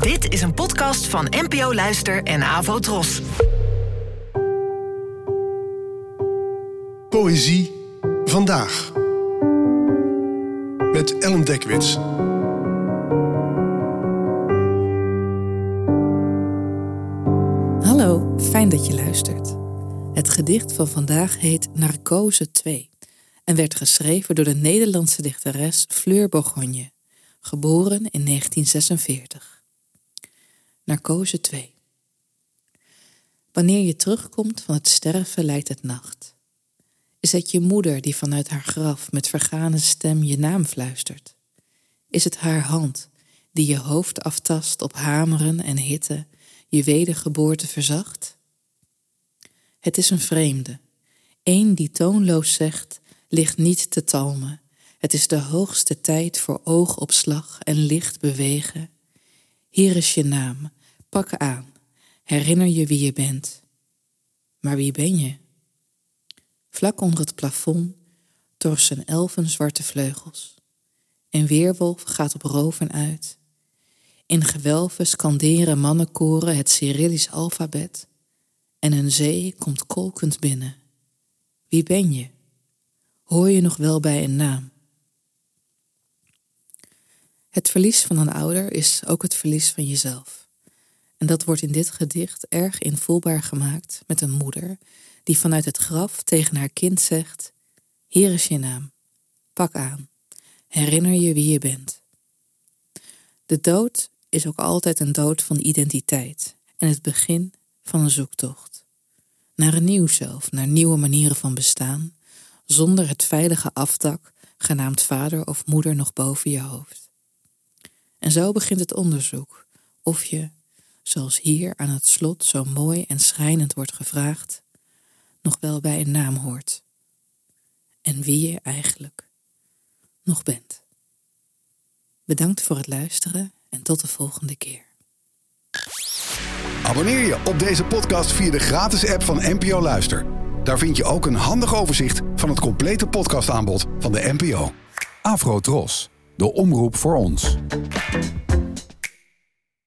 Dit is een podcast van NPO Luister en Avo Tros. Poëzie vandaag. Met Ellen Dekwits. Hallo, fijn dat je luistert. Het gedicht van vandaag heet Narcose 2 en werd geschreven door de Nederlandse dichteres Fleur Bourgogne, geboren in 1946. Narcose 2 Wanneer je terugkomt van het sterven lijkt het nacht. Is het je moeder die vanuit haar graf met vergane stem je naam fluistert? Is het haar hand die je hoofd aftast op hameren en hitte, je wedergeboorte verzacht? Het is een vreemde, een die toonloos zegt, ligt niet te talmen. Het is de hoogste tijd voor oogopslag en licht bewegen. Hier is je naam, pak aan, herinner je wie je bent. Maar wie ben je? Vlak onder het plafond torsen elfen zwarte vleugels. Een weerwolf gaat op roven uit. In gewelven skanderen mannenkoren het Cyrillisch alfabet. En een zee komt kolkend binnen. Wie ben je? Hoor je nog wel bij een naam? Het verlies van een ouder is ook het verlies van jezelf. En dat wordt in dit gedicht erg invoelbaar gemaakt met een moeder die vanuit het graf tegen haar kind zegt: Hier is je naam, pak aan, herinner je wie je bent. De dood is ook altijd een dood van identiteit en het begin van een zoektocht. Naar een nieuw zelf, naar nieuwe manieren van bestaan, zonder het veilige afdak genaamd vader of moeder nog boven je hoofd. En zo begint het onderzoek of je, zoals hier aan het slot zo mooi en schrijnend wordt gevraagd, nog wel bij een naam hoort. En wie je eigenlijk nog bent. Bedankt voor het luisteren en tot de volgende keer. Abonneer je op deze podcast via de gratis app van NPO Luister. Daar vind je ook een handig overzicht van het complete podcastaanbod van de NPO. Afro Tros, de omroep voor ons.